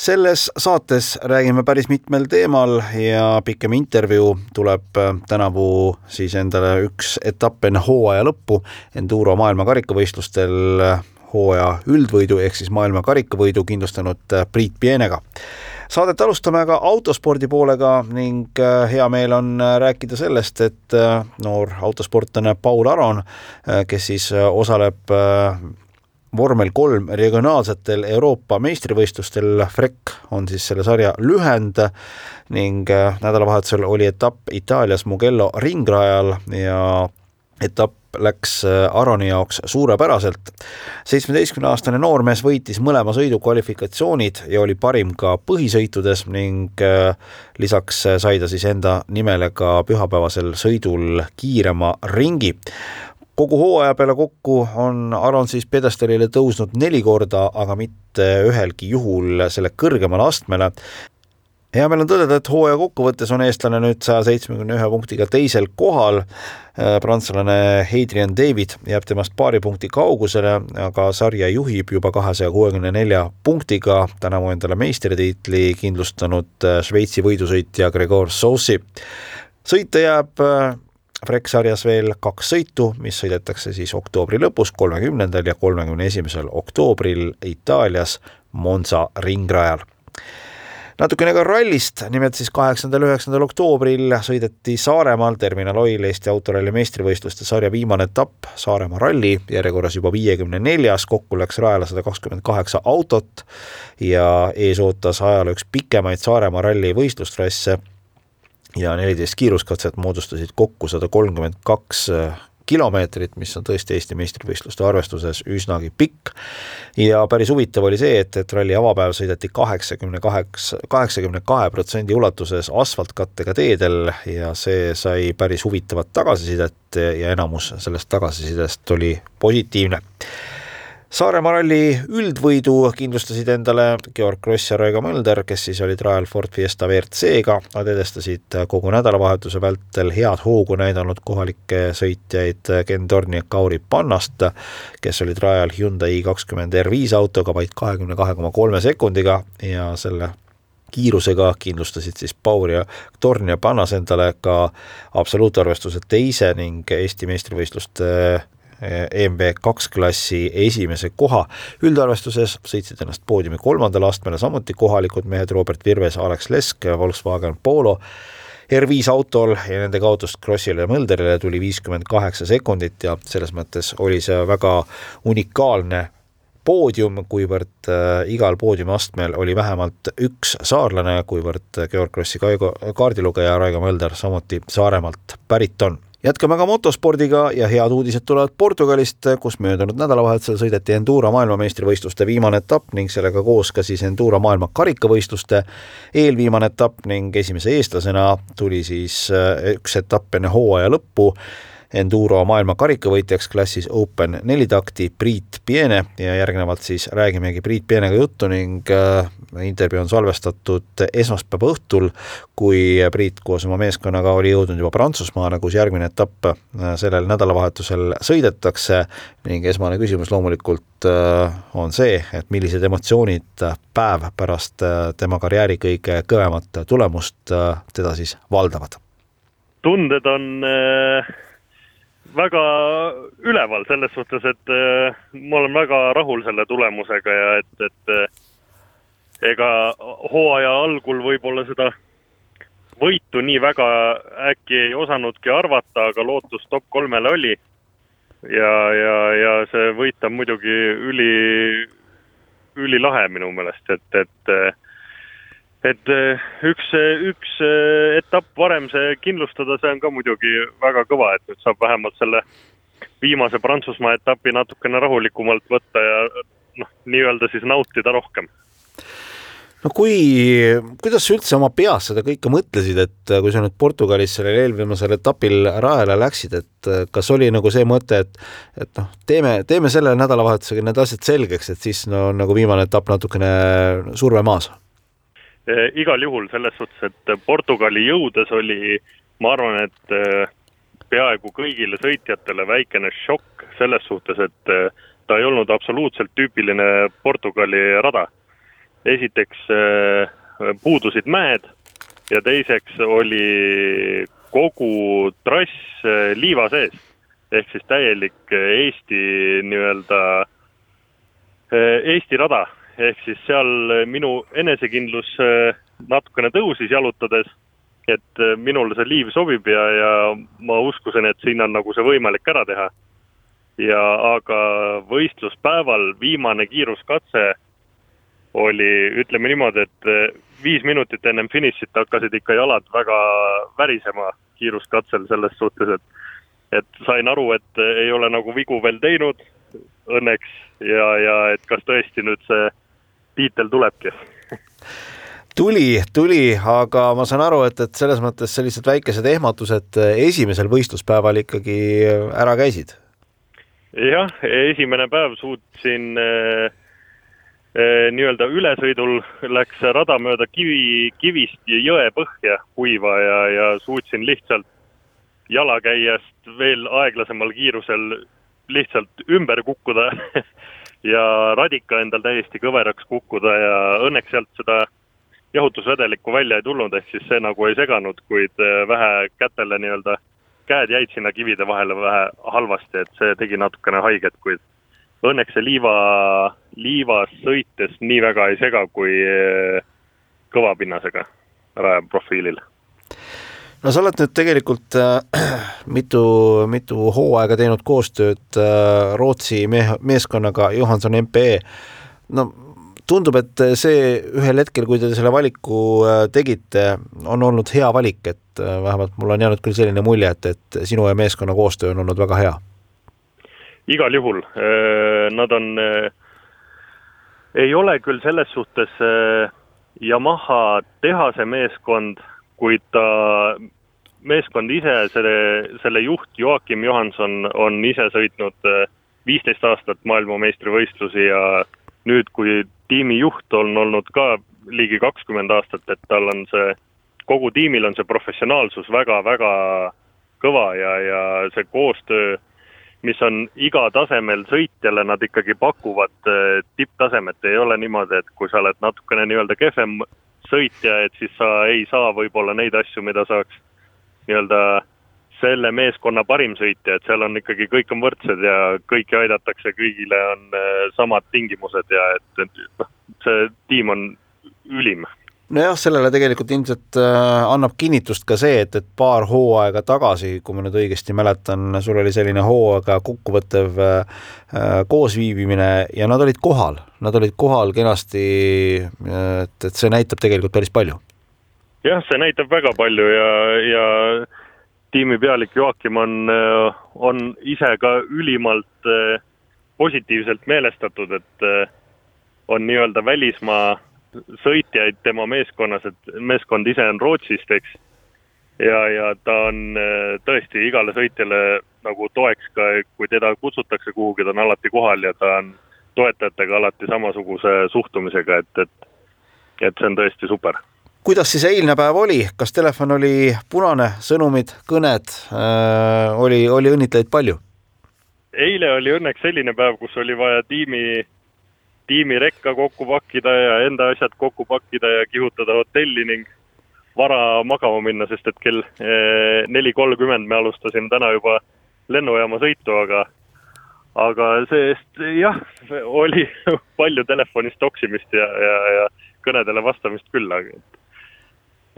selles saates räägime päris mitmel teemal ja pikem intervjuu tuleb äh, tänavu siis endale üks etapp enne hooaja lõppu Enduro maailma karikavõistlustel äh, hooaja üldvõidu ehk siis maailma karikavõidu kindlustanud äh, Priit Pienega. Saadet alustame aga autospordi poolega ning hea meel on rääkida sellest, et noor autosportlane Paul Aron, kes siis osaleb vormel kolm regionaalsetel Euroopa meistrivõistlustel, FREC on siis selle sarja lühend ning äh, nädalavahetusel oli etapp Itaalias Mugello ringrajal ja etapp läks äh, Aroni jaoks suurepäraselt. seitsmeteistkümneaastane noormees võitis mõlema sõidu kvalifikatsioonid ja oli parim ka põhisõitudes ning äh, lisaks sai ta siis enda nimele ka pühapäevasel sõidul kiirema ringi kogu hooaja peale kokku on Aron siis pjedestaalile tõusnud neli korda, aga mitte ühelgi juhul selle kõrgemale astmele. hea meel on tõdeda, et hooaja kokkuvõttes on eestlane nüüd saja seitsmekümne ühe punktiga teisel kohal. prantslane Hadrian David jääb temast paari punkti kaugusele, aga sarja juhib juba kahesaja kuuekümne nelja punktiga, tänavu endale meistritiitli kindlustanud Šveitsi võidusõitja Gregor Soussi. sõita jääb Frek sarjas veel kaks sõitu, mis sõidetakse siis oktoobri lõpus, kolmekümnendal ja kolmekümne esimesel oktoobril Itaalias Monza ringrajal. natukene ka rallist, nimelt siis kaheksandal, üheksandal oktoobril sõideti Saaremaal Terminal Oil Eesti autoralli meistrivõistluste sarja viimane etapp, Saaremaa ralli, järjekorras juba viiekümne neljas, kokku läks rajale sada kakskümmend kaheksa autot ja ees ootas ajaloo üks pikemaid Saaremaa ralli võistlustrasse ja neliteist kiiruskatset moodustasid kokku sada kolmkümmend kaks äh, kilomeetrit, mis on tõesti Eesti meistrivõistluste arvestuses üsnagi pikk. ja päris huvitav oli see, et, et ralli avapäev sõideti kaheksakümne kaheksa, kaheksakümne kahe protsendi ulatuses asfaltkattega teedel ja see sai päris huvitavat tagasisidet ja enamus sellest tagasisidest oli positiivne Saaremaa ralli üldvõidu kindlustasid endale Georg Kross ja Raigo Mölder, kes siis olid rajal Ford Fiesta WRC-ga, nad edestasid kogu nädalavahetuse vältel head hoogu näidanud kohalikke sõitjaid Ken Torni ja Kauri Pannast, kes olid rajal Hyundai kakskümmend R5 autoga vaid kahekümne kahe koma kolme sekundiga ja selle kiirusega kindlustasid siis Paur ja Torn ja Pannas endale ka absoluutarvestuse teise ning Eesti meistrivõistluste EMV kaks klassi esimese koha. üldarvestuses sõitsid ennast poodiumi kolmandale astmele samuti kohalikud mehed Robert Virves, Alex Lesk, Volkswagen Polo, R5 autol ja nende kaotust Krossile ja Mölderile tuli viiskümmend kaheksa sekundit ja selles mõttes oli see väga unikaalne poodium, kuivõrd äh, igal poodiumiastmel oli vähemalt üks saarlane, kuivõrd Georg Krossi kaardilugeja Raigo Mölder samuti Saaremaalt pärit on jätkame aga motospordiga ja head uudised tulevad Portugalist, kus möödunud nädalavahetusel sõideti Enduro maailmameistrivõistluste viimane etapp ning sellega koos ka siis Enduro maailma karikavõistluste eelviimane etapp ning esimese eestlasena tuli siis äh, üks etapp enne hooaja lõppu Enduro maailma karikavõitjaks klassis Open nelitakti Priit Piene ja järgnevalt siis räägimegi Priit Pienega juttu ning äh, intervjuu on salvestatud esmaspäeva õhtul, kui Priit koos oma meeskonnaga oli jõudnud juba Prantsusmaale, kus järgmine etapp äh, sellel nädalavahetusel sõidetakse ning esmane küsimus loomulikult äh, on see, et millised emotsioonid päev pärast tema karjääri kõige kõvemat tulemust teda siis valdavad? tunded on äh väga üleval selles suhtes, et äh, ma olen väga rahul selle tulemusega ja et, et äh, ega hooaja algul võib-olla seda võitu nii väga äkki ei osanudki arvata, aga lootus top kolmele oli. ja, ja, ja see võit on muidugi üli, ülilahe minu meelest, et, et äh, et eh, üks, üks eh, etapp varem see kindlustada, see on ka muidugi väga kõva, et nüüd saab vähemalt selle viimase Prantsusmaa etapi natukene rahulikumalt võtta ja noh, nii-öelda siis nautida rohkem no kui, kuidas sa üldse oma peas seda kõike mõtlesid, et kui sa nüüd Portugalis sellel eelviimasel etapil rajale läksid, et kas oli nagu see mõte, et et noh, teeme, teeme selle nädalavahetusega need asjad selgeks, et siis no nagu viimane etapp natukene surve maas? E, igal juhul selles suhtes, et Portugali jõudes oli, ma arvan, et e, peaaegu kõigile sõitjatele väikene šokk selles suhtes, et ta ei olnud absoluutselt tüüpiline Portugali rada esiteks puudusid mäed ja teiseks oli kogu trass liiva sees. ehk siis täielik Eesti nii-öelda, Eesti rada, ehk siis seal minu enesekindlus natukene tõusis jalutades, et minule see liiv sobib ja, ja ma uskusin, et siin on nagu see võimalik ära teha. ja aga võistluspäeval viimane kiiruskatse oli, ütleme niimoodi, et eh, viis minutit ennem finišit hakkasid ikka jalad väga värisema kiiruskatsel selles suhtes, et et sain aru, et ei ole nagu vigu veel teinud õnneks ja, ja et kas tõesti nüüd see tiitel tulebki tuli, tuli, aga ma saan aru, et, et selles mõttes sellised väikesed ehmatused esimesel võistluspäeval ikkagi ära käisid? jah, esimene päev suutsin äh, Eh, nii-öelda ülesõidul läks rada mööda kivi, kivist jõe põhja kuiva ja, ja suutsin lihtsalt jalakäijast veel aeglasemal kiirusel lihtsalt ümber kukkuda ja radika endal täiesti kõveraks kukkuda ja õnneks sealt seda jahutusvedelikku välja ei tulnud, ehk siis see nagu ei seganud, kuid eh, vähe kätele nii-öelda käed jäid sinna kivide vahele vähe halvasti, et see tegi natukene haiget, kuid õnneks see liiva, liivas sõites nii väga ei sega kui eh, kõva pinnasega rajaprofiilil. No sa oled nüüd tegelikult äh, mitu, mitu hooaega teinud koostööd äh, Rootsi mehe, meeskonnaga Johanson MPE. no tundub, et see ühel hetkel, kui te selle valiku äh, tegite, on olnud hea valik, et äh, vähemalt mul on jäänud küll selline mulje, et, et sinu ja meeskonna koostöö on olnud väga hea igal juhul, äh, nad on, ei ole küll selles suhtes Yamaha tehase meeskond, kuid ta, meeskond ise, selle, selle juht Joakim Johanson on ise sõitnud viisteist aastat maailmameistrivõistlusi ja nüüd, kui tiimi juht on olnud ka ligi kakskümmend aastat, et tal on see, kogu tiimil on see professionaalsus väga-väga kõva ja, ja see koostöö mis on iga tasemel sõitjale, nad ikkagi pakuvad äh, tipptasemet, ei ole niimoodi, et kui sa oled natukene nii-öelda kehvem sõitja, et siis sa ei saa võib-olla neid asju, mida saaks nii-öelda selle meeskonna parim sõitja, et seal on ikkagi, kõik on võrdsed ja kõiki aidatakse, kõigile on äh, samad tingimused ja et, et noh, see tiim on ülim nojah, sellele tegelikult ilmselt äh, annab kinnitust ka see, et, et paar hooaega tagasi, kui ma nüüd õigesti mäletan, sul oli selline hooaega kokkuvõttev äh, koosviibimine ja nad olid kohal, nad olid kohal kenasti, et, et see näitab tegelikult päris palju. jah, see näitab väga palju ja, ja tiimi pealik Joakim on, on ise ka ülimalt äh, positiivselt meelestatud, et on nii-öelda välismaa sõitjaid tema meeskonnas, et meeskond ise on Rootsist, eks. ja, ja ta on äh, tõesti igale sõitjale nagu toeks ka, kui teda kutsutakse kuhugi, ta on alati kohal ja ta on toetajatega alati samasuguse suhtumisega, et, et, et see on tõesti super kuidas siis eilne päev oli, kas telefon oli punane, sõnumid, kõned äh,, oli, oli õnnitlejaid palju? eile oli õnneks selline päev, kus oli vaja tiimi tiimi rekka kokku pakkida ja enda asjad kokku pakkida ja kihutada hotelli ning vara magama minna, sest et kell eh, neli kolmkümmend me alustasime täna juba lennujaama sõitu, aga aga see-eest jah, oli palju telefonis toksimist ja, ja, ja kõnedele vastamist küll, aga et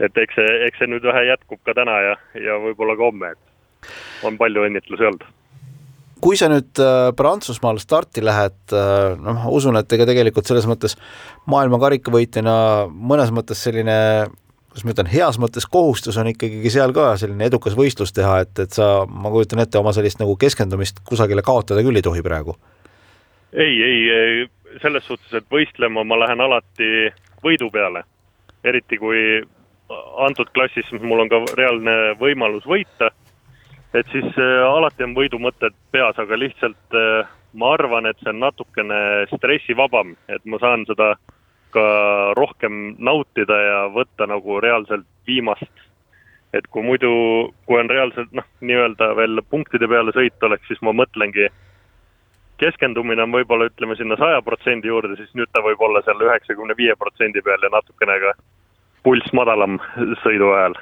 et eks see, eks see nüüd vähe jätkub ka täna ja, ja võib-olla ka homme, et on palju õnnitlusi olnud kui sa nüüd äh, Prantsusmaal starti lähed, äh, noh, ma usun, et ega tegelikult selles mõttes maailma karikavõitjana mõnes mõttes selline kuidas ma ütlen, heas mõttes kohustus on ikkagi seal ka selline edukas võistlus teha, et, et sa, ma kujutan ette, oma sellist nagu keskendumist kusagile kaotada küll ei tohi praegu? ei, ei, selles suhtes, et võistlema ma lähen alati võidu peale. eriti kui antud klassis mul on ka reaalne võimalus võita, et siis äh, alati on võidumõtted peas, aga lihtsalt äh, ma arvan, et see on natukene stressivabam, et ma saan seda ka rohkem nautida ja võtta nagu reaalselt viimast. et kui muidu, kui on reaalselt noh, nii-öelda veel punktide peale sõit oleks, siis ma mõtlengi, keskendumine on võib-olla ütleme sinna saja protsendi juurde, siis nüüd ta võib olla seal üheksakümne viie protsendi peal ja natukene ka pulss madalam sõidu ajal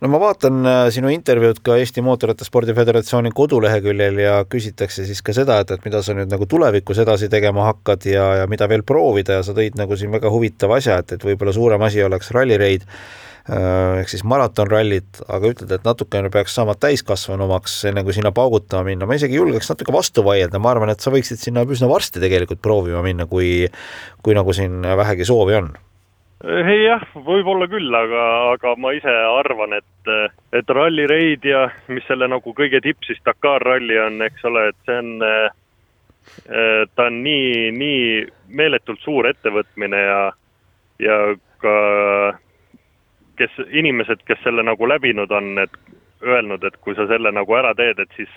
no ma vaatan äh, sinu intervjuud ka Eesti Mootorrattaspordi Föderatsiooni koduleheküljel ja küsitakse siis ka seda, et, et mida sa nüüd nagu tulevikus edasi tegema hakkad ja, ja mida veel proovida ja sa tõid nagu siin väga huvitava asja, et, et võib-olla suurem asi oleks rallireid äh, ehk siis maratonrallid, aga ütled, et natukene peaks saama täiskasvanumaks, enne kui sinna paugutama minna, ma isegi julgeks natuke vastu vaielda, ma arvan, et sa võiksid sinna üsna varsti tegelikult proovima minna, kui kui nagu siin vähegi soovi on ei jah, võib-olla küll, aga, aga ma ise arvan, et, et Rally Raid ja mis selle nagu kõige tipp siis Dakar ralli on, eks ole, et see on, ta on nii, nii meeletult suur ettevõtmine ja, ja ka kes, inimesed, kes selle nagu läbinud on, et öelnud, et kui sa selle nagu ära teed, et siis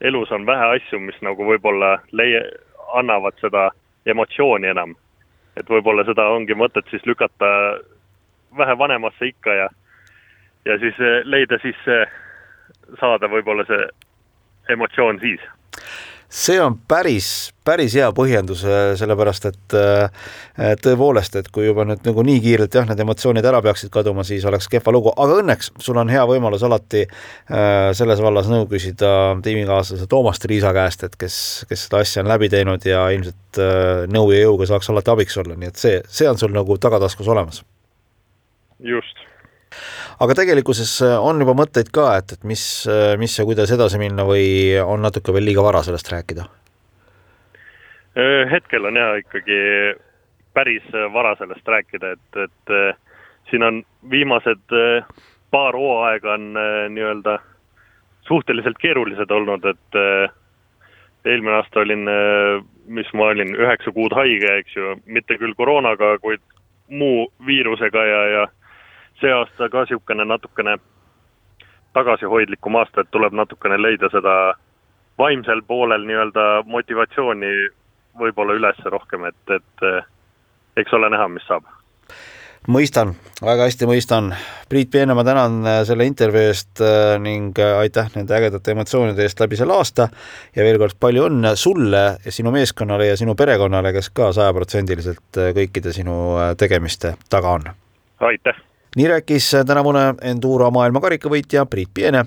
elus on vähe asju, mis nagu võib-olla leia-, annavad seda emotsiooni enam et võib-olla seda ongi mõtet siis lükata vähe vanemasse ikka ja, ja siis eh, leida siis saada võib-olla see emotsioon siis see on päris, päris hea põhjendus, äh, sellepärast et äh, tõepoolest, et kui juba nüüd nagu nii kiirelt jah, need emotsioonid ära peaksid kaduma, siis oleks kehva lugu, aga õnneks sul on hea võimalus alati äh, selles vallas nõu küsida tiimikaaslase Toomas Triisa käest, et kes, kes seda asja on läbi teinud ja ilmselt nõu ja jõuga saaks alati abiks olla, nii et see, see on sul nagu tagataskus olemas. just aga tegelikkuses äh, on juba mõtteid ka, et, et mis, äh, mis ja kuidas edasi minna või on natuke veel liiga vara sellest rääkida? Äh, hetkel on jah ikkagi päris vara sellest rääkida, et, et siin on viimased paar hooaega on nii-öelda suhteliselt keerulised olnud, et eelmine aasta olin, mis ma olin, üheksa kuud haige, eks ju, mitte küll koroonaga, kuid muu viirusega ja, ja see aasta ka niisugune natukene tagasihoidlikum aasta, et tuleb natukene leida seda vaimsel poolel nii-öelda motivatsiooni võib-olla üles rohkem, et, et eks ole näha, mis saab. mõistan, väga hästi mõistan. Priit Peene, ma tänan äh, selle intervjuu eest äh, ning äh, aitäh nende ägedate emotsioonide eest läbi selle aasta ja veel kord palju õnne sulle ja sinu meeskonnale ja sinu perekonnale, kes ka sajaprotsendiliselt kõikide sinu tegemiste taga on. aitäh! Nii rääkis tänavune Enduro maailma karikavõitja Priit Piene.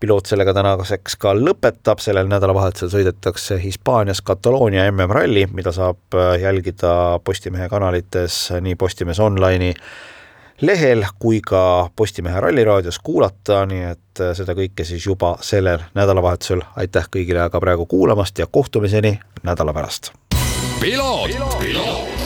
piloot sellega tänaseks ka lõpetab, sellel nädalavahetusel sõidetakse Hispaanias Kataloonia MM-ralli, mida saab jälgida Postimehe kanalites nii Postimees Online'i lehel kui ka Postimehe Ralliraadios kuulata, nii et seda kõike siis juba sellel nädalavahetusel. aitäh kõigile aga praegu kuulamast ja kohtumiseni nädala pärast. ralli